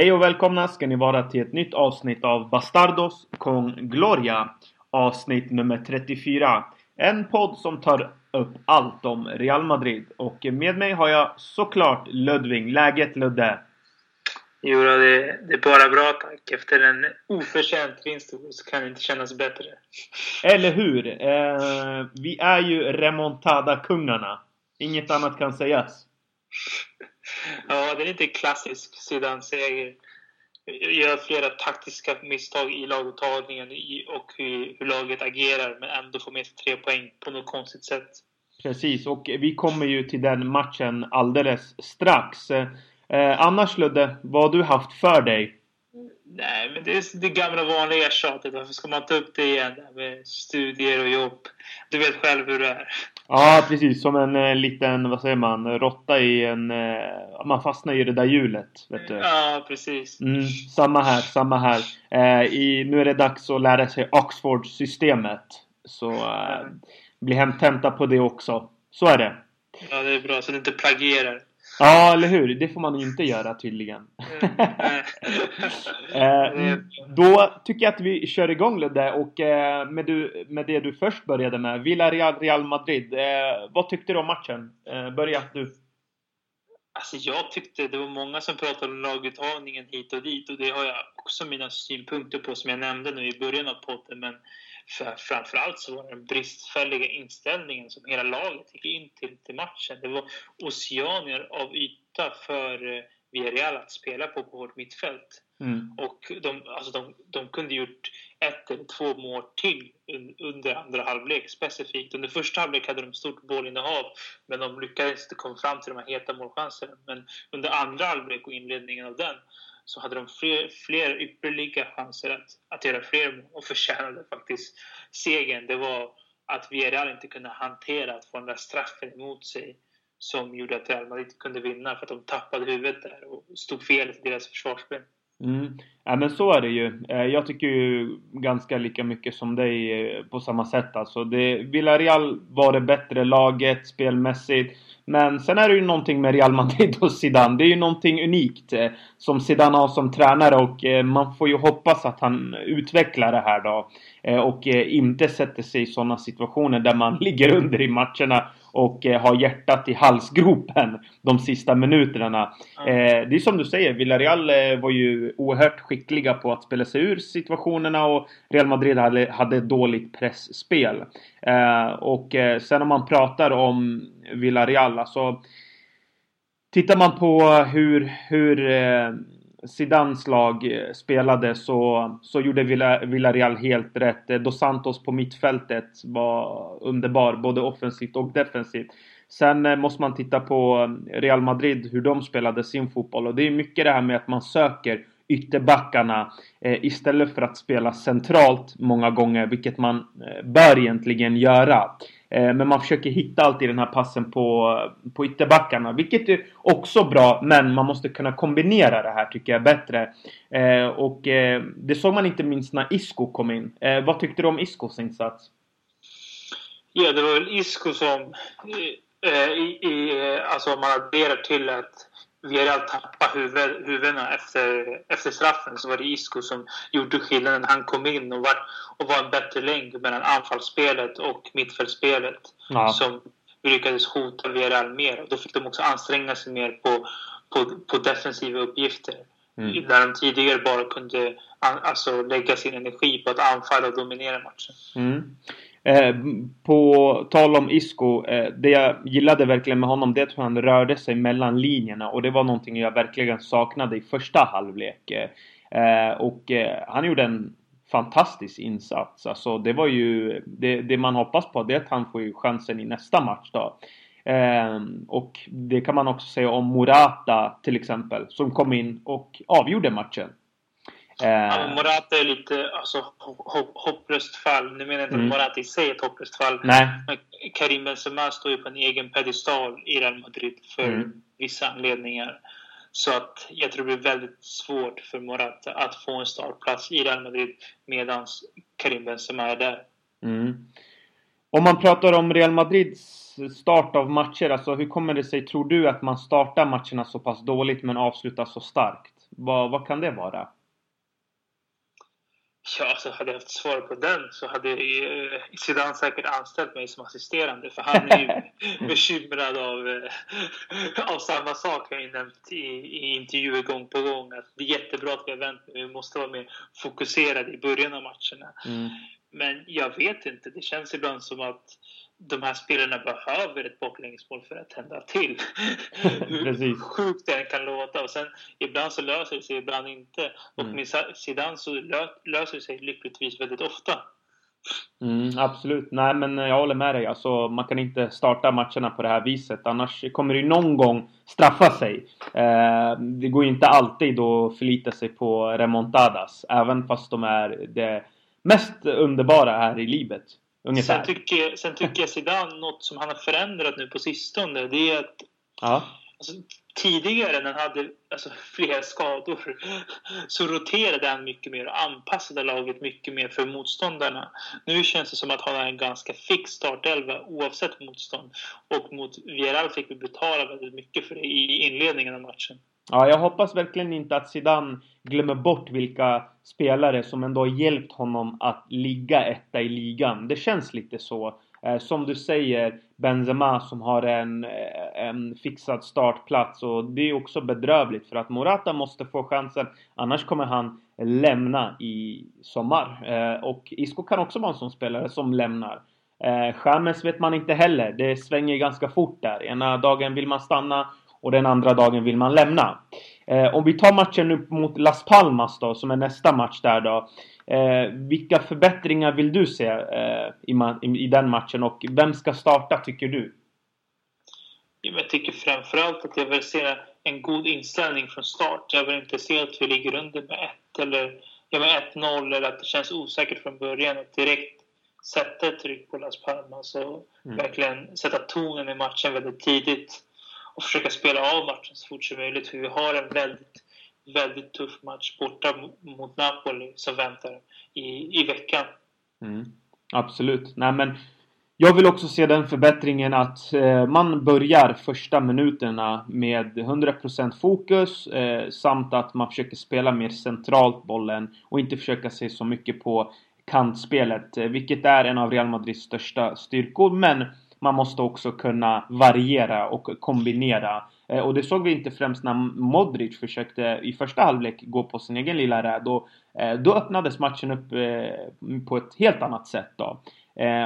Hej och välkomna ska ni vara till ett nytt avsnitt av Bastardos con Gloria. Avsnitt nummer 34. En podd som tar upp allt om Real Madrid. Och med mig har jag såklart Ludvig. Läget Ludde? Jo, det, det är bara bra tack. Efter en oförtjänt vinst så kan det inte kännas bättre. Eller hur? Eh, vi är ju remontada-kungarna. Inget annat kan sägas. Ja, det är inte klassisk Zidane-seger. Gör flera taktiska misstag i laguttagningen och hur, hur laget agerar men ändå får med sig tre poäng på något konstigt sätt. Precis, och vi kommer ju till den matchen alldeles strax. Eh, annars Ludde, vad har du haft för dig? Nej, men det är det gamla vanliga tjatet. Varför ska man ta upp det igen? Med studier och jobb. Du vet själv hur det är. Ja, precis. Som en eh, liten, vad säger man, råtta i en... Eh, man fastnar i det där hjulet. Vet du. Ja, precis. Mm, samma här, samma här. Eh, i, nu är det dags att lära sig Oxford-systemet. Så eh, bli hemtenta på det också. Så är det. Ja, det är bra. Så du inte plagierar. Ja, eller hur? Det får man inte göra tydligen. eh, då tycker jag att vi kör igång Ludde och eh, med, du, med det du först började med. Villarreal, Real Madrid. Eh, vad tyckte du om matchen? Börja du. Alltså jag tyckte det var många som pratade om laguttagningen hit och dit och det har jag också mina synpunkter på som jag nämnde nu i början av podden. Men för, framförallt så var det den bristfälliga inställningen som hela laget gick in till, till matchen. Det var oceaner av yta för eh, Villarreal att spela på på vårt mittfält. Mm. Och de, alltså de, de kunde gjort ett eller två mål till under andra halvlek specifikt. Under första halvlek hade de stort bollinnehav men de lyckades inte komma fram till de här heta målchanserna. Men under andra halvlek och inledningen av den så hade de fler, fler ypperliga chanser att, att göra fler mål och förtjänade faktiskt segern. Det var att Villarreal inte kunde hantera att få den där straffen emot sig som gjorde att Real Madrid kunde vinna för att de tappade huvudet där och stod fel i deras försvarsspel. Mm. Ja men så är det ju. Eh, jag tycker ju ganska lika mycket som dig eh, på samma sätt alltså. Det, Villarreal var det bättre laget spelmässigt. Men sen är det ju någonting med Real Madrid och Zidane. Det är ju någonting unikt eh, som Zidane har som tränare och man får ju hoppas att han utvecklar det här då. Och inte sätter sig i sådana situationer där man ligger under i matcherna och eh, har hjärtat i halsgropen de sista minuterna. Mm. det är som du säger, Villarreal var ju oerhört skickliga på att spela sig ur situationerna och Real Madrid hade, hade dåligt pressspel. och sen om man pratar om Villarreal, alltså Tittar man på hur, hur Zidans lag eh, spelade så, så gjorde Villarreal helt rätt. Eh, Dos Santos på mittfältet var underbar, både offensivt och defensivt. Sen eh, måste man titta på Real Madrid, hur de spelade sin fotboll. Och det är mycket det här med att man söker ytterbackarna eh, istället för att spela centralt många gånger, vilket man bör egentligen göra. Eh, men man försöker hitta alltid den här passen på, på ytterbackarna, vilket är också bra, men man måste kunna kombinera det här tycker jag bättre. Eh, och eh, det såg man inte minst när Isko kom in. Eh, vad tyckte du om Iskos insats? Ja, det var väl Isko som eh, eh, i, i, alltså man adderar till att Villarreal tappade huvud, huvudena efter, efter straffen så var det Isco som gjorde skillnaden. Han kom in och var, och var en bättre länk mellan anfallsspelet och mittfältsspelet ja. som lyckades hota Villarreal mer. Då fick de också anstränga sig mer på, på, på defensiva uppgifter. Mm. Där de tidigare bara kunde alltså, lägga sin energi på att anfalla och dominera matchen. Mm. Eh, på tal om Isco, eh, det jag gillade verkligen med honom det är att han rörde sig mellan linjerna och det var någonting jag verkligen saknade i första halvlek. Eh, eh och eh, han gjorde en fantastisk insats. Alltså det var ju det, det, man hoppas på det är att han får chansen i nästa match då. Eh, och det kan man också säga om Morata till exempel som kom in och avgjorde matchen. Ja, eh, Morata är lite alltså, hopplöst fall. Nu menar jag inte mm. att Morata i sig är ett hopplöst fall. Nej. Men Karim Benzema står ju på en egen pedestal i Real Madrid för mm. vissa anledningar. Så att jag tror det blir väldigt svårt för Morata att få en startplats i Real Madrid medan Karim Benzema är där. Mm. Om man pratar om Real Madrids start av matcher, alltså hur kommer det sig, tror du, att man startar matcherna så pass dåligt men avslutar så starkt? Vad, vad kan det vara? Ja, alltså hade jag haft svar på den så hade eh, Zidane säkert anställt mig som assisterande för han är ju bekymrad av, eh, av samma sak. Jag har nämnt i, i intervjuer gång på gång att det är jättebra att vi har vänt men vi måste vara mer fokuserade i början av matcherna. Mm. Men jag vet inte, det känns ibland som att de här spelarna behöver ett baklängesmål för att tända till. Hur sjukt det än kan låta. Och sen, ibland så löser det sig, ibland inte. Och mm. med Zidane så löser det sig lyckligtvis väldigt ofta. Mm, absolut. Nej, men jag håller med dig. Alltså, man kan inte starta matcherna på det här viset. Annars kommer det någon gång straffa sig. Eh, det går inte alltid att förlita sig på remontadas. Även fast de är det mest underbara här i livet. Ungefär. Sen tycker, sen tycker jag Zidane, något som han har förändrat nu på sistone, det är att ja. alltså, tidigare när han hade alltså, flera skador så roterade han mycket mer och anpassade laget mycket mer för motståndarna. Nu känns det som att han har en ganska fix startelva oavsett motstånd. Och mot Villarreal fick vi betala väldigt mycket för det i inledningen av matchen. Ja, jag hoppas verkligen inte att Zidane glömmer bort vilka spelare som ändå har hjälpt honom att ligga etta i ligan. Det känns lite så. Eh, som du säger, Benzema som har en, eh, en fixad startplats och det är också bedrövligt för att Morata måste få chansen annars kommer han lämna i sommar. Eh, och Isco kan också vara en sån spelare som lämnar. Chamez vet man inte heller. Det svänger ganska fort där. Ena dagen vill man stanna och den andra dagen vill man lämna. Eh, om vi tar matchen nu mot Las Palmas då, som är nästa match där då. Eh, vilka förbättringar vill du se eh, i, i, i, den matchen och vem ska starta tycker du? Jag tycker framförallt att jag vill se en god inställning från start. Jag vill inte se att vi ligger under med 1 eller ja, med 1-0 eller att det känns osäkert från början och direkt sätta ett tryck på Las Palmas och mm. verkligen sätta tonen i matchen väldigt tidigt och försöka spela av matchen så fort som möjligt. För vi har en väldigt, väldigt tuff match borta mot Napoli som väntar i, i veckan. Mm. Absolut. Nej, men jag vill också se den förbättringen att eh, man börjar första minuterna med 100% fokus eh, samt att man försöker spela mer centralt bollen och inte försöka se så mycket på kantspelet, eh, vilket är en av Real Madrids största styrkor. Men man måste också kunna variera och kombinera. Eh, och det såg vi inte främst när Modric försökte i första halvlek gå på sin egen lilla räd. Då, eh, då öppnades matchen upp eh, på ett helt annat sätt då.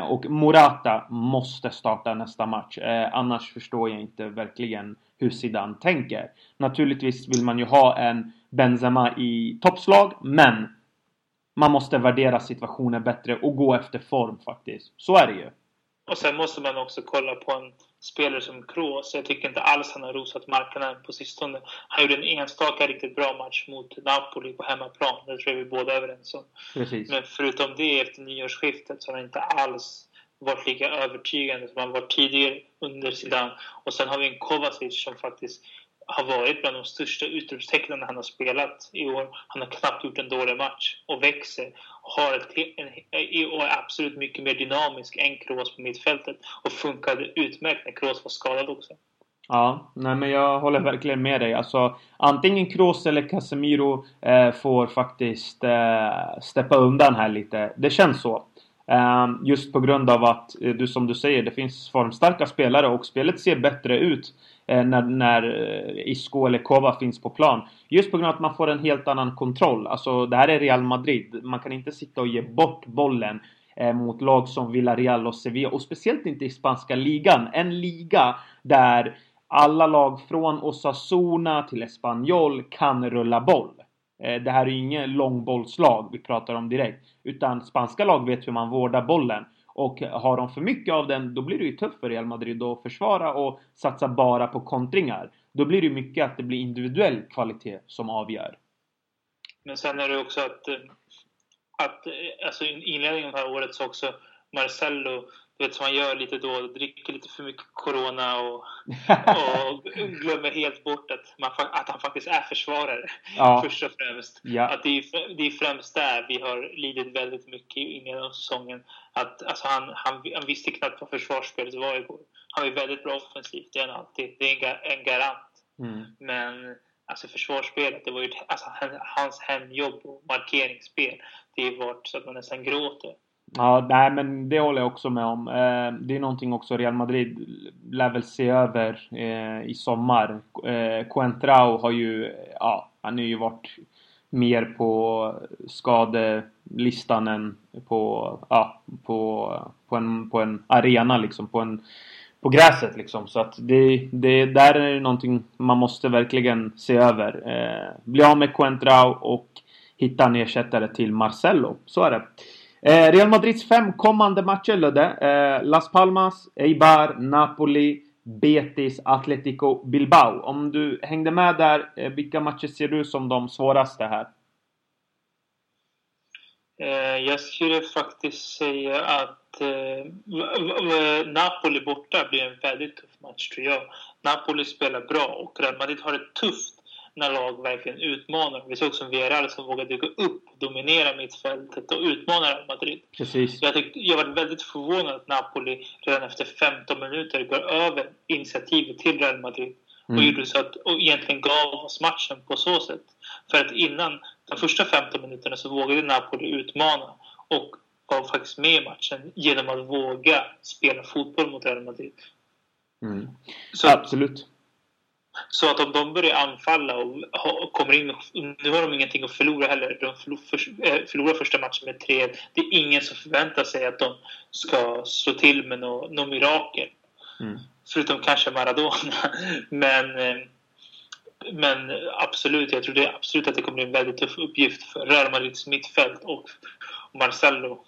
Och Morata måste starta nästa match. Annars förstår jag inte verkligen hur Zidane tänker. Naturligtvis vill man ju ha en Benzema i toppslag, men man måste värdera situationen bättre och gå efter form faktiskt. Så är det ju. Och sen måste man också kolla på en spelare som Kroos. Jag tycker inte alls han har rosat marknaden på sistone. Han gjorde en enstaka riktigt bra match mot Napoli på hemmaplan. Det tror jag vi båda är överens om. Precis. Men förutom det, efter nyårsskiftet, så har han inte alls varit lika övertygande som han var tidigare under Zidane. Och sen har vi en Kovacic som faktiskt har varit bland de största utropstecknen han har spelat i år. Han har knappt gjort en dålig match och växer och, har ett, en, och är absolut mycket mer dynamisk än Kroos på mittfältet och funkade utmärkt när Kroos var skadad också. Ja, nej men jag håller verkligen med dig. Alltså antingen Kroos eller Casemiro eh, får faktiskt eh, steppa undan här lite. Det känns så. Eh, just på grund av att, eh, du som du säger, det finns formstarka spelare och spelet ser bättre ut Eh, när, när eh, Isco eller Kova finns på plan. Just på grund av att man får en helt annan kontroll. Alltså det här är Real Madrid. Man kan inte sitta och ge bort bollen eh, mot lag som Villarreal och Sevilla. Och speciellt inte i spanska ligan. En liga där alla lag från Osasuna till Espanyol kan rulla boll. Eh, det här är inget långbollslag vi pratar om direkt. Utan spanska lag vet hur man vårdar bollen. Och har de för mycket av den, då blir det ju tufft för Real Madrid att försvara och satsa bara på kontringar. Då blir det mycket att det blir individuell kvalitet som avgör. Men sen är det också att, eh, att eh, alltså inledningen av det här året så också Marcello du vet som man gör lite då, dricker lite för mycket Corona och, och glömmer helt bort att, man, att han faktiskt är försvarare. Ja. Först och främst. Ja. Att det, är, det är främst där vi har lidit väldigt mycket i inledningen av säsongen. Att, alltså han, han, han visste knappt vad försvarsspelet var igår. Han är väldigt bra offensivt, det är han alltid. Det är en, en garant. Mm. Men alltså försvarsspelet. Det var ju alltså, hans hemjobb och markeringsspel. Det har varit så att man nästan gråter. Ja, nej men det håller jag också med om. Eh, det är någonting också Real Madrid lär väl se över eh, i sommar. Eh, Coentrao har ju, ja, han har ju varit mer på skadelistan än på, ja, på, på, en, på en arena liksom. På, en, på gräset liksom. Så att det, det där är någonting man måste verkligen se över. Eh, bli av med Coentrao och hitta en ersättare till Marcelo. Så är det. Eh, Real Madrids fem kommande matcher Ludde. Eh, Las Palmas, Eibar, Napoli, Betis, Atletico, Bilbao. Om du hängde med där, eh, vilka matcher ser du som de svåraste här? Eh, jag skulle faktiskt säga att eh, Napoli borta blir en väldigt tuff match tror jag. Napoli spelar bra och Real Madrid har det tufft när lag verkligen utmanar. Vi såg som Villarreal som vågade gå upp, dominera mittfältet och utmana Real Madrid. Precis. Jag, tyckte, jag var väldigt förvånad att Napoli redan efter 15 minuter går över initiativet till Real Madrid. Mm. Och, gjorde så att, och egentligen gav oss matchen på så sätt. För att innan de första 15 minuterna så vågade Napoli utmana och var faktiskt med i matchen genom att våga spela fotboll mot Real Madrid. Mm. Så, Absolut. Så att om de börjar anfalla och, kommer in... Nu har de ingenting att förlora heller. De eh, förlorar första matchen med 3 Det är ingen som förväntar sig att de ska slå till med något nå mirakel. Mm. Förutom kanske Maradona. Men, eh, men absolut, jag tror det absolut att det kommer bli en väldigt tuff uppgift för Real Madrids mittfält och Marcelo.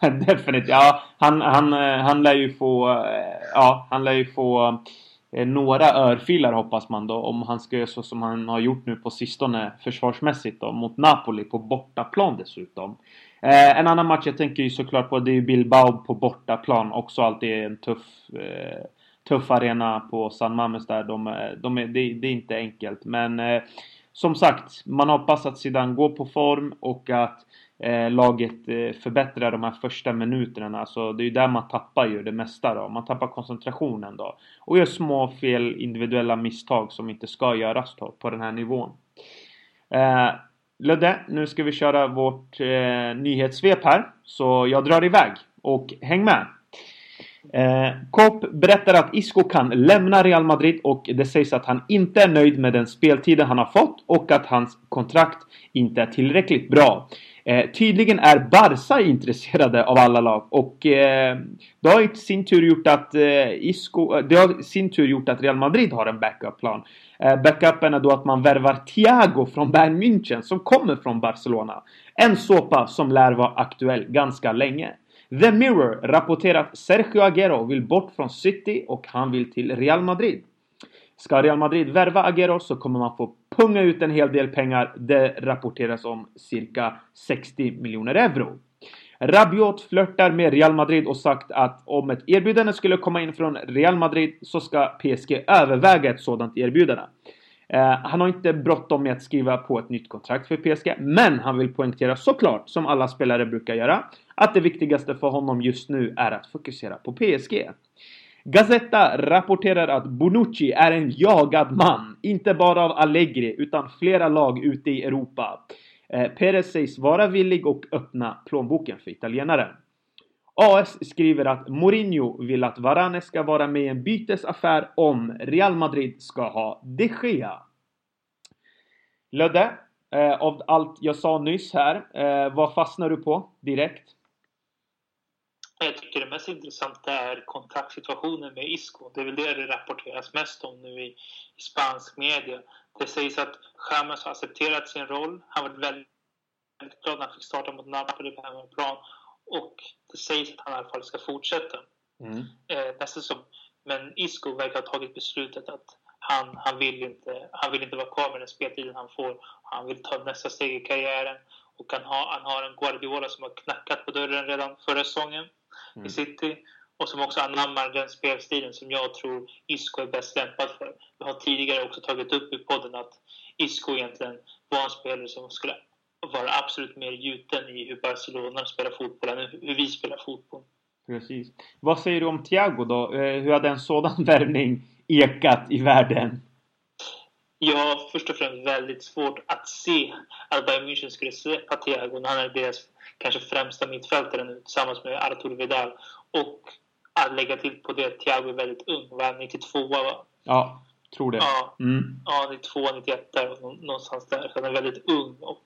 Definitivt. Ja, han, han, eh, han lär ju få... Ja, han lär ju få Eh, några örfilar hoppas man då om han ska göra så som han har gjort nu på sistone försvarsmässigt då mot Napoli på bortaplan dessutom. Eh, en annan match jag tänker ju såklart på det är Bilbao på bortaplan. Också alltid en tuff, eh, tuff arena på San Mames där. De, eh, de är, det, det, är inte enkelt men eh, som sagt, man hoppas att Zidane går på form och att eh, laget eh, förbättrar de här första minuterna. Alltså, det är ju där man tappar ju det mesta då. Man tappar koncentrationen då. Och gör små fel individuella misstag som inte ska göras då, på den här nivån. Eh, Ludde, nu ska vi köra vårt eh, nyhetssvep här. Så jag drar iväg och häng med! Eh, Kopp berättar att Isco kan lämna Real Madrid och det sägs att han inte är nöjd med den speltiden han har fått och att hans kontrakt inte är tillräckligt bra. Eh, tydligen är Barca intresserade av alla lag och eh, det har i sin tur gjort att eh, Isco, eh, det har i sin tur gjort att Real Madrid har en backup-plan. Eh, backupen är då att man värvar Thiago från Bayern München som kommer från Barcelona. En såpa som lär vara aktuell ganska länge. The Mirror rapporterar att Sergio Aguero vill bort från City och han vill till Real Madrid. Ska Real Madrid värva Agüero så kommer man få punga ut en hel del pengar. Det rapporteras om cirka 60 miljoner euro. Rabiot flörtar med Real Madrid och sagt att om ett erbjudande skulle komma in från Real Madrid så ska PSG överväga ett sådant erbjudande. Eh, han har inte bråttom med att skriva på ett nytt kontrakt för PSG, men han vill poängtera såklart, som alla spelare brukar göra, att det viktigaste för honom just nu är att fokusera på PSG. Gazetta rapporterar att Bonucci är en jagad man. Inte bara av Allegri utan flera lag ute i Europa. Eh, Perez sägs vara villig att öppna plånboken för italienaren. AS skriver att Mourinho vill att Varane ska vara med i en bytesaffär om Real Madrid ska ha de Gea. Lödde, eh, av allt jag sa nyss här, eh, vad fastnar du på direkt? Jag tycker det mest intressanta är kontaktsituationen med Isco. Det är väl det det rapporteras mest om nu i, i spansk media. Det sägs att James har accepterat sin roll. Han var väldigt, väldigt glad när han fick starta mot Napoli på hemmaplan. Och det sägs att han i alla fall ska fortsätta mm. eh, nästa säsong. Men Isco verkar ha tagit beslutet att han, han, vill inte, han vill inte vara kvar med den speltiden han får. Han vill ta nästa steg i karriären. Och han har, han har en Guardiola som har knackat på dörren redan förra säsongen mm. i City och som också anammar den spelstilen som jag tror Isco är bäst lämpad för. Vi har tidigare också tagit upp i podden att Isco egentligen var en spelare som skulle vara absolut mer gjuten i hur Barcelona spelar fotboll än hur vi spelar fotboll. Precis. Vad säger du om Thiago då? Eh, hur hade en sådan värvning ekat i världen? jag har först och främst väldigt svårt att se att Bayern München skulle släppa Thiago när han är deras kanske främsta mittfältare nu tillsammans med Artur Vidal. Och att lägga till på det Thiago är väldigt ung. Var han 92 va? Ja, tror det. Ja, mm. ja 92, 91 där någonstans där. Så han är väldigt ung och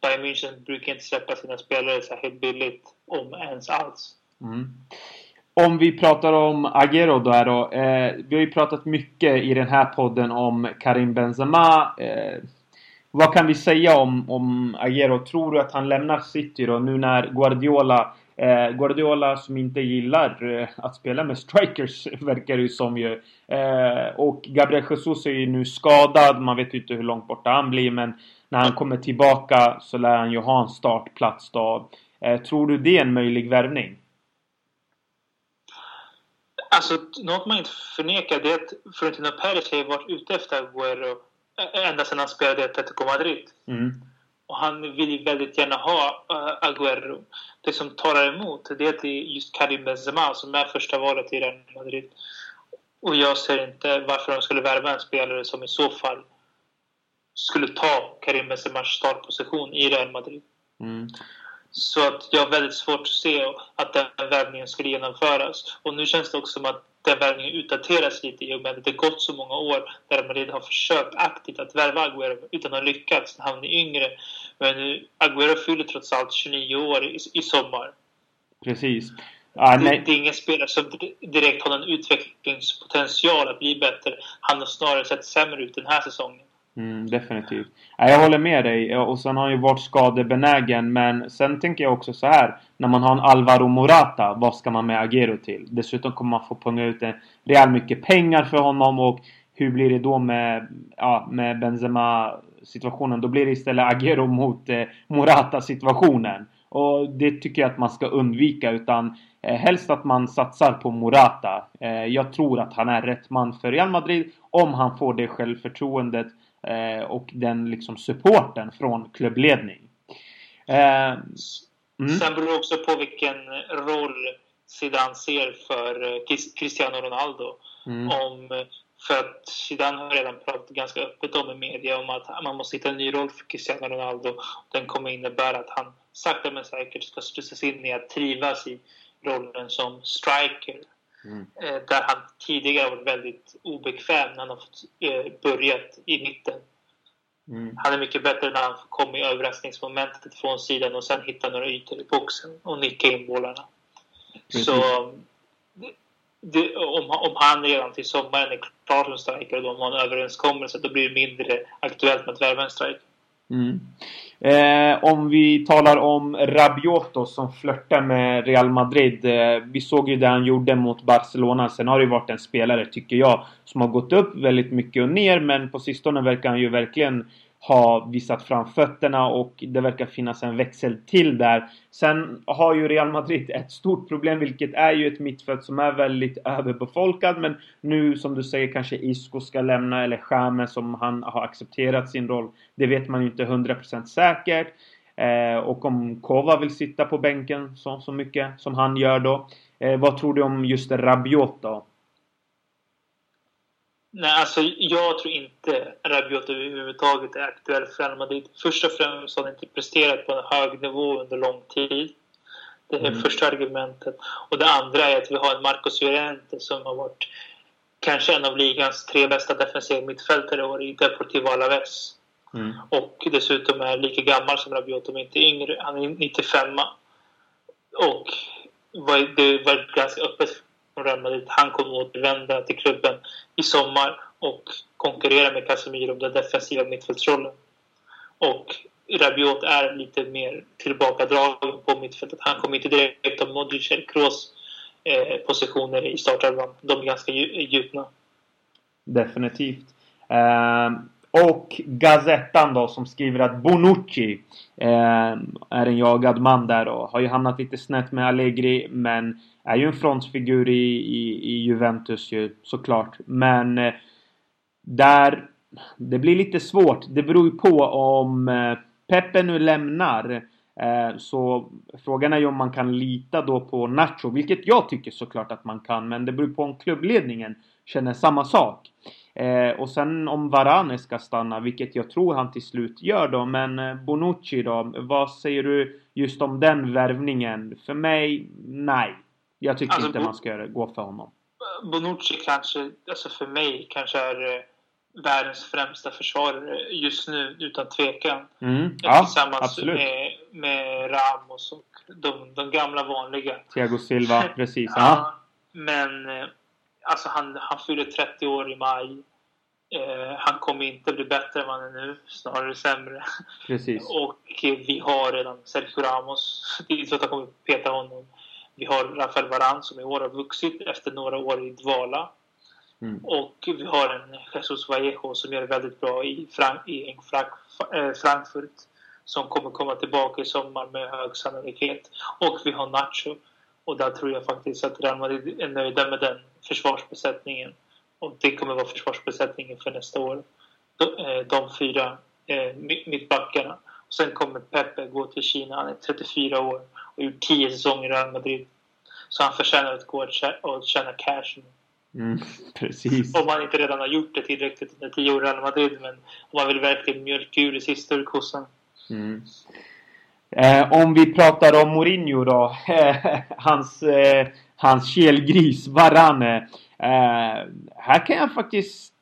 Bayern München brukar inte släppa sina spelare särskilt billigt, om ens alls. Mm. Om vi pratar om Agero då, då eh, vi har ju pratat mycket i den här podden om Karim Benzema. Eh, vad kan vi säga om, om Agero? Tror du att han lämnar City då nu när Guardiola Eh, Guardiola som inte gillar eh, att spela med strikers verkar det ju som ju. Eh, och Gabriel Jesus är ju nu skadad. Man vet ju inte hur långt borta han blir men när han kommer tillbaka så lär han ju ha en startplats då. Eh, tror du det är en möjlig värvning? Alltså, något man inte förnekar det är att Florentino Perez har varit ute efter Aguero ända sedan han spelade i Atletico Madrid. Mm. Och han vill väldigt gärna ha uh, Aguero. Det som talar emot det är att det är just Karim Benzema som är första valet i Real Madrid. Och jag ser inte varför de skulle värva en spelare som i så fall skulle ta Karim Benzemas startposition i Real Madrid. Mm. Så att jag har väldigt svårt att se att den värvningen skulle genomföras. Och nu känns det också som att den värvningen utdateras lite i och med att det gått så många år där Madrid har försökt aktivt att värva Agüero utan att lyckats. Han är yngre. Men nu, Agüero fyller trots allt 29 år i, i sommar. Precis. Ah, det, det, är ingen spelare som direkt har en utvecklingspotential att bli bättre. Han har snarare sett sämre ut den här säsongen. Mm, definitivt. Jag håller med dig. Och sen har han ju varit skadebenägen. Men sen tänker jag också så här. När man har en Alvaro Morata, vad ska man med Agero till? Dessutom kommer man få punga ut en rejält mycket pengar för honom. Och hur blir det då med, ja, med Benzema situationen? Då blir det istället Agero mot eh, Morata situationen. Och det tycker jag att man ska undvika. Utan eh, helst att man satsar på Morata. Eh, jag tror att han är rätt man för Real Madrid. Om han får det självförtroendet och den liksom supporten från klubbledning. Eh, mm. Sen beror det också på vilken roll Zidane ser för eh, Cristiano Ronaldo. Mm. Om, för att Zidane har redan pratat ganska öppet om i media om att man måste hitta en ny roll för Cristiano Ronaldo. Den kommer innebära att han sakta men säkert ska slussas in i att trivas i rollen som striker. Mm. Eh, där han tidigare varit väldigt obekväm när han har fått eh, börjat i mitten. Mm. Han är mycket bättre när han kommer i överraskningsmomentet från sidan och sen hittar några ytor i boxen och nicka in bollarna. Precis. Så det, om, om han redan till sommaren är klar som striker och de har en överenskommelse då blir det mindre aktuellt med att värva en striker. Mm. Eh, om vi talar om Rabiot som flörtar med Real Madrid. Eh, vi såg ju det han gjorde mot Barcelona. Sen har det ju varit en spelare, tycker jag, som har gått upp väldigt mycket och ner. Men på sistone verkar han ju verkligen ha visat fram fötterna och det verkar finnas en växel till där. Sen har ju Real Madrid ett stort problem vilket är ju ett mittfält som är väldigt överbefolkat men nu som du säger kanske Isco ska lämna eller James som han har accepterat sin roll. Det vet man ju inte 100% säkert. Eh, och om Kova vill sitta på bänken så, så mycket som han gör då. Eh, vad tror du om just Rabiot då? Nej, alltså jag tror inte Rabiot överhuvudtaget är aktuell för Real Madrid. Först och främst har han inte presterat på en hög nivå under lång tid. Det är mm. första argumentet. Och det andra är att vi har en Marcos Llorente som har varit kanske en av ligans tre bästa defensiva mittfältare i år i Deportivo Alaves. Mm. Och dessutom är lika gammal som Rabiot, om inte yngre. Han är 95 Och det var ganska öppet från Real Madrid. Han kommer återvända till klubben i sommar och konkurrera med Casemiro om den defensiva mittfältsrollen. Och Rabiot är lite mer tillbakadragen på mittfältet. Han kommer inte direkt ta Modric eller Kroos eh, positioner i startelvan. De är ganska djupna. Eh, Definitivt. Uh, och Gazettan då som skriver att Bonucci eh, är en jagad man där och har ju hamnat lite snett med Allegri men är ju en frontfigur i, i, i Juventus ju såklart. Men eh, där... Det blir lite svårt. Det beror ju på om eh, Pepe nu lämnar. Eh, så frågan är ju om man kan lita då på Nacho. Vilket jag tycker såklart att man kan. Men det beror på om klubbledningen känner samma sak. Eh, och sen om Varane ska stanna, vilket jag tror han till slut gör då. Men eh, Bonucci då? Vad säger du just om den värvningen? För mig, nej. Jag tycker alltså, inte man ska gå för honom. Bonucci kanske, alltså för mig, kanske är eh, världens främsta försvarare just nu utan tvekan. Mm. Ja, Tillsammans absolut. med, med Ramos och de, de gamla vanliga. Thiago Silva, precis. ja, men eh, alltså han, han fyller 30 år i maj. Eh, han kommer inte bli bättre än vad han är nu, snarare sämre. Precis. och eh, vi har redan Sergio Ramos. Det är så att han kommer peta honom. Vi har Rafael Varan som i år har vuxit efter några år i dvala. Mm. Och vi har en Jesus Vallejo som gör det väldigt bra i, Frank i Frank eh, Frankfurt. Som kommer komma tillbaka i sommar med hög sannolikhet. Och vi har Nacho. Och där tror jag faktiskt att Real Madrid är nöjda med den försvarsbesättningen. Och det kommer vara försvarsbesättningen för nästa år. De, eh, de fyra eh, mittbackarna. Och sen kommer Pepe gå till Kina. Han är 34 år och gjort 10 säsonger i Real Madrid. Så han förtjänar att gå och tjäna cash. Mm, precis. Om man inte redan har gjort det tillräckligt under 10 år i Real Madrid. Men om man vill verkligen mjölka ur det sista ur kossan. Mm. Eh, om vi pratar om Mourinho då. hans, eh, hans kelgris, Varane. Eh, här kan jag faktiskt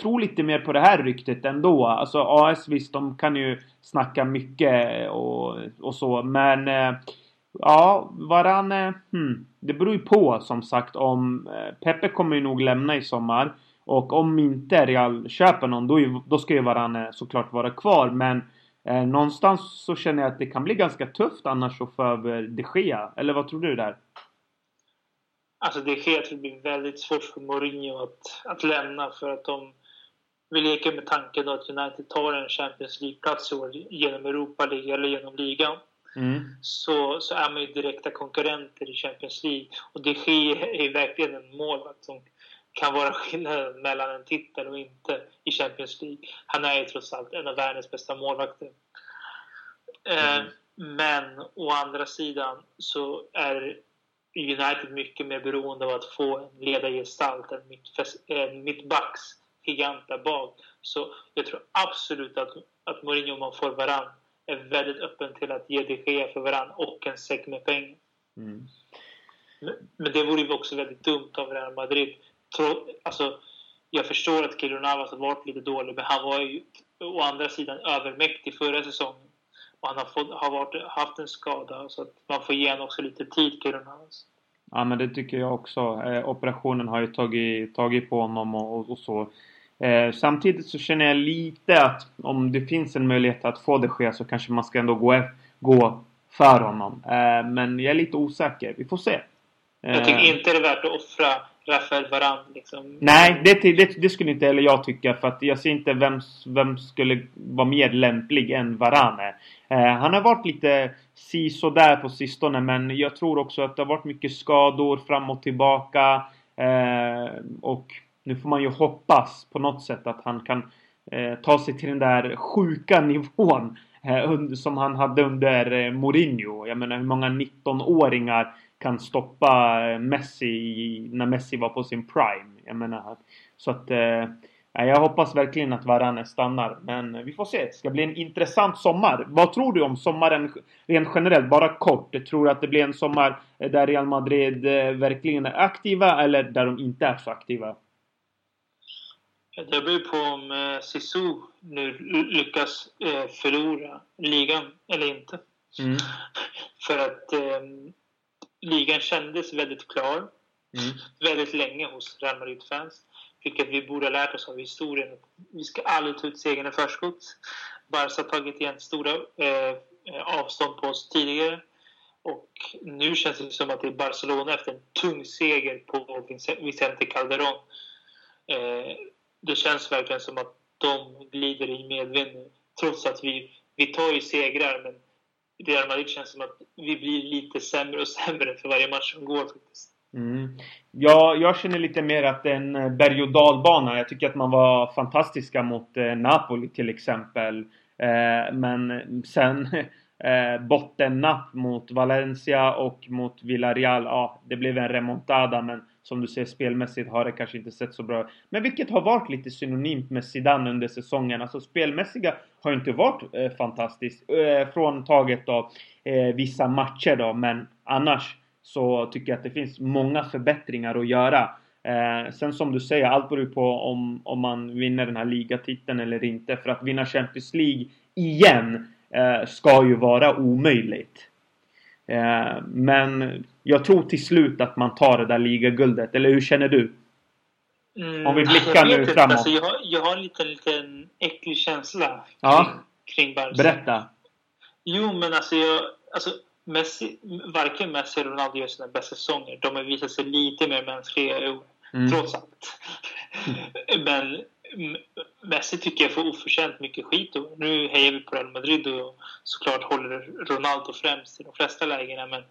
tro lite mer på det här ryktet ändå. Alltså AS visst, de kan ju snacka mycket och, och så. Men eh, ja, Varane. Hmm, det beror ju på som sagt om eh, Pepe kommer ju nog lämna i sommar. Och om inte Real köper någon då, då ska ju Varane såklart vara kvar. Men Eh, någonstans så känner jag att det kan bli ganska tufft annars att få över de Gea. Eller vad tror du där? Alltså de Gea tror det blir väldigt svårt för Mourinho att, att lämna för att de vill leka med tanken att United tar en Champions League-plats i år genom Europa League eller genom ligan. Mm. Så, så är man ju direkta konkurrenter i Champions League. Och de Gea är verkligen en målvakt som kan vara skillnaden mellan en titel och inte i Champions League. Han är ju trots allt en av världens bästa målvakter. Eh, mm. Men å andra sidan så är United mycket mer beroende av att få en ledargestalt än mitt, mittbacks gigant där bak. Så jag tror absolut att, att Mourinho, om man får varann, är väldigt öppen till att ge de Gea för varann och en säck med pengar. Mm. Men det vore ju också väldigt dumt av Real Madrid tro, alltså, jag förstår att Keylor Navas har varit lite dålig, men han var ju å andra sidan övermäktig förra säsongen. Och han har, fått, har varit, haft en skada, så att man får ge honom också lite tid, Keylor Navas. Ja, men det tycker jag också. Eh, operationen har ju tagit, tagit på honom och, och, och så. Eh, samtidigt så känner jag lite att om det finns en möjlighet att få det ske så kanske man ska ändå gå, gå för honom. Eh, men jag är lite osäker. Vi får se. Jag tycker eh. inte det är värt att offra Rafael Varane liksom. Nej, det, det, det, skulle inte heller jag tycka. För att jag ser inte vem, vem skulle vara mer lämplig än Varane. Eh, han har varit lite si där på sistone. Men jag tror också att det har varit mycket skador fram och tillbaka. Eh, och nu får man ju hoppas på något sätt att han kan eh, ta sig till den där sjuka nivån. Eh, som han hade under eh, Mourinho. Jag menar hur många 19-åringar kan stoppa Messi när Messi var på sin prime. Jag menar, så att eh, jag hoppas verkligen att Varane stannar. Men vi får se. Det ska bli en intressant sommar. Vad tror du om sommaren rent generellt? Bara kort. Tror du att det blir en sommar där Real Madrid eh, verkligen är aktiva eller där de inte är så aktiva? Det beror på om eh, Sisu nu lyckas eh, förlora ligan eller inte. Mm. För att eh, ligan kändes väldigt klar mm. väldigt länge hos Real Madrid-fans. Vilket vi borde ha lärt oss av historien. Vi ska aldrig ta ut segern i förskott. Barca har tagit igen stora eh, avstånd på oss tidigare. Och nu känns det som att det är Barcelona efter en tung seger på Vicente Calderón. Eh, det känns verkligen som att de glider i medvind. Trots att vi, vi tar ju segrar, men Real Madrid känns som att vi blir lite sämre och sämre för varje match som går faktiskt. Mm. Ja, jag känner lite mer att det är en eh, berg och dalbana. Jag tycker att man var fantastiska mot eh, Napoli till exempel. Eh, men sen eh, bottennapp mot Valencia och mot Villarreal. Ja, det blev en remontada men som du säger spelmässigt har det kanske inte sett så bra Men vilket har varit lite synonymt med Zidane under säsongen. Alltså spelmässiga har inte varit eh, fantastiskt. Eh, fråntaget då eh, vissa matcher då. Men annars så tycker jag att det finns många förbättringar att göra. Eh, sen som du säger, allt beror på om, om man vinner den här ligatiteln eller inte. För att vinna Champions League igen eh, ska ju vara omöjligt. Eh, men jag tror till slut att man tar det där ligaguldet. Eller hur känner du? Mm, Om vi blickar nu inte. framåt. Alltså, jag, har- jag har en liten, liten äcklig känsla Ja. kring, kring Barca. Berätta. Jo, men alltså, jag, alltså Messi, varken Messi eller Ronaldo gör sina bästa säsonger. De har visat sig lite mer mänskliga i år, Mm. trots allt. men M- Messi tycker jag får oförtjänt mycket skit. Och nu hejar vi på Real Madrid och såklart håller Ronaldo främst i de flesta lägena. Men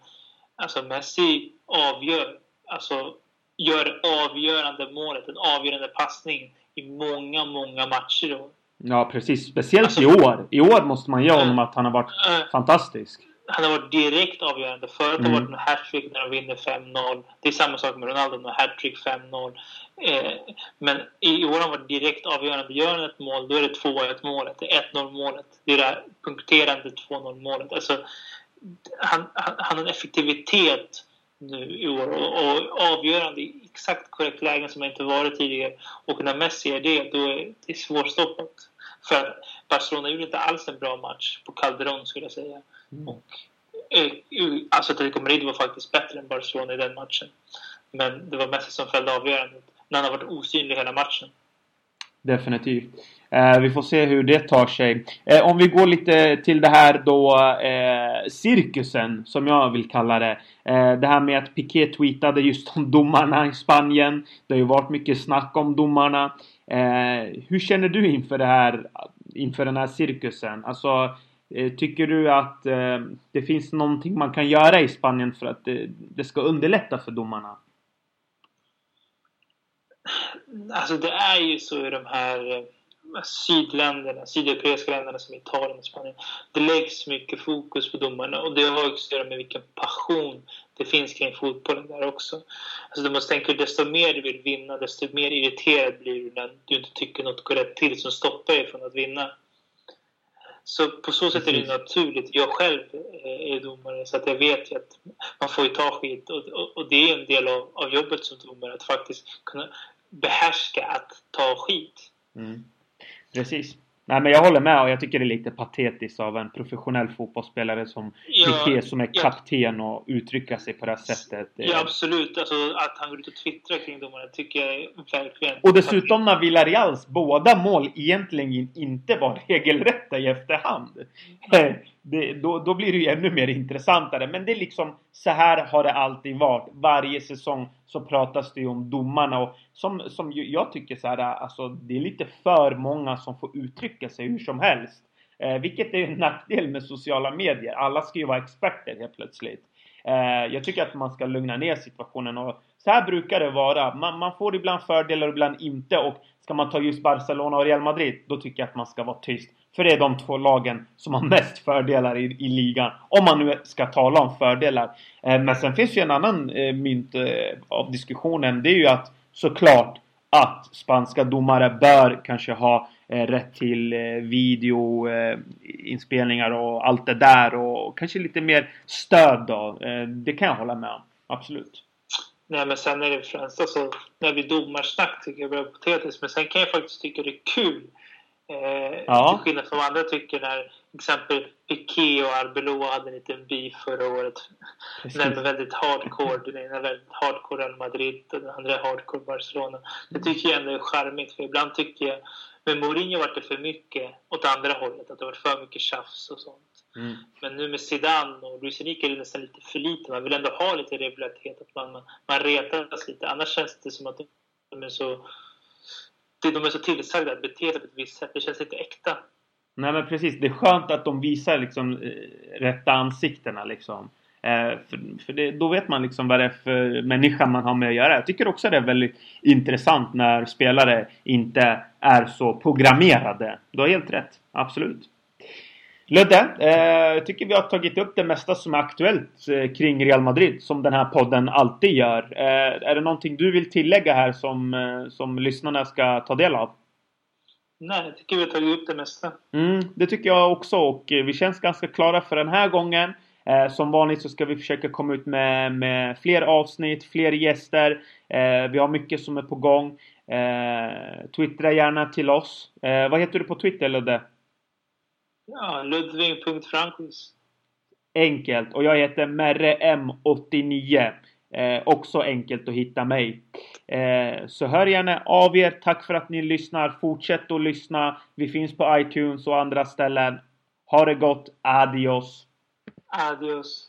alltså Messi avgör, alltså gör avgörande målet, en avgörande passning i många, många matcher. Ja precis. Speciellt Alltså- i år. I år måste man ge honom att han har varit äh, fantastisk. Han har varit direkt avgörande. Förut har det Mm. varit en hattrick när de vinner 5-0. Det är samma sak med Ronaldo, en hattrick 5-0. Eh, men i år har han varit direkt avgörande. Gör han ett mål, då är det 2-1 målet. Det är 1-0 målet. Det är det här punkterande 2-0 målet. Alltså, han, han, han har en effektivitet nu i år och, och avgörande i exakt korrekt lägen som det inte varit tidigare. Och när Messi är det, då är det svårstoppat. För att Barcelona gjorde inte alls en bra match på Calderon skulle jag säga. Mm. Och, eh, alltså Atletico Madrid var faktiskt bättre än Barcelona i den matchen. Men det var Messi som fällde avgörandet. När han har varit osynlig hela matchen. Definitivt. Eh, vi får se hur det tar sig. Eh, om vi går lite till det här då eh, cirkusen som jag vill kalla det. Eh, det här med att Piqué tweetade just om domarna i Spanien. Det har ju varit mycket snack om domarna. Eh, hur känner du inför det här? Inför den här cirkusen? Alltså eh, Eh, tycker du att eh, det finns någonting man kan göra i Spanien för att det, ska underlätta för domarna? Alltså det är ju så i de här eh, sydländerna, sydeuropeiska länderna som Italien och Spanien. Det läggs mycket fokus på domarna och det har också att göra med vilken passion det finns kring fotbollen där också. Alltså du måste tänka desto mer du vill vinna, desto mer irriterad blir du när du inte tycker något går rätt till som stoppar dig från att vinna. Så på så sätt är det naturligt. Jag själv eh, är domare så att jag vet ju att man får ju ta skit och, och, och det är en del av, av jobbet som domare att faktiskt kunna behärska att ta skit. Mm. Precis. Nej men jag håller med och jag tycker det är lite patetiskt av en professionell fotbollsspelare som Ja, Piqué som är ja. kapten och uttrycka sig på det här sättet. Ja, absolut. Alltså, att han går ut och twittrar kring domarna tycker jag är verkligen... Och dessutom när Villareals båda mål egentligen inte var regelrätta i efterhand. Eh, Det, då, då blir det ju ännu mer intressantare. Men det är liksom så här har det alltid varit. Varje säsong så pratas det ju om domarna och som, som jag tycker så här, alltså det är lite för många som får uttrycka sig hur som helst. Eh, vilket är en nackdel med sociala medier. Alla ska ju vara experter helt plötsligt. Eh, jag tycker att man ska lugna ner situationen och så här brukar det vara. Man, man får ibland fördelar och ibland inte och ska man ta just Barcelona och Real Madrid då tycker jag att man ska vara tyst. För det är de två lagen som har mest fördelar i, i ligan. Om man nu ska tala om fördelar. Eh, men sen finns ju en annan eh, mynt eh, av diskussionen. Det är ju att såklart att spanska domare bör kanske ha eh, rätt till eh, videoinspelningar eh, och allt det där och kanske lite mer stöd då. Eh, det kan jag hålla med om. Absolut. Nej, men sen är det främst alltså, när vi domarsnack tycker jag det är patetiskt. Men sen kan jag faktiskt tycka det är kul. Eh, Ja. Till skillnad från vad andra tycker när exempel Piqué och Arbeloa hade en liten beef förra året. Precis. Den är väldigt hardcore. Den ena väldigt hardcore Real Madrid och den andra hardcore Barcelona. Det tycker jag ändå är charmigt för ibland tycker jag med Mourinho vart det för mycket åt andra hållet. Att det var för mycket tjafs och sånt. Mm. Men nu med Zidane och Luis Enrique är det nästan lite för lite. Man vill ändå ha lite regularitet. Att man, man, man retas lite. Annars känns det som att de är så... De är så tillsagda att bete sig på ett visst sätt. Det känns inte äkta. Nej men precis. Det är skönt att de visar liksom eh, rätta ansiktena liksom. Eh, för för det, då vet man liksom vad det är för människa man har med att göra. Jag tycker också det är väldigt intressant när spelare inte är så programmerade. Du har helt rätt. Absolut. Ludde, eh, jag tycker vi har tagit upp det mesta som är aktuellt eh, kring Real Madrid. Som den här podden alltid gör. Eh, är det någonting du vill tillägga här som, eh, som lyssnarna ska ta del av? Nej, jag tycker vi har tagit upp det mesta. Mm, det tycker jag också och eh, vi känns ganska klara för den här gången. Eh, som vanligt så ska vi försöka komma ut med, med fler avsnitt, fler gäster. Eh, vi har mycket som är på gång. Eh, twittra gärna till oss. Eh, vad heter du på Twitter Ludde? Ja, Ludvig.Frankis. Enkelt. Och jag heter MerreM89. Eh, också enkelt att hitta mig. Eh, så hör gärna av er. Tack för att ni lyssnar. Fortsätt att lyssna. Vi finns på iTunes och andra ställen. Ha det gott. Adios. Adios.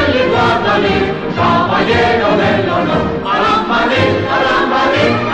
Valladolid, caballero del honor. Arambalí, Arambalí,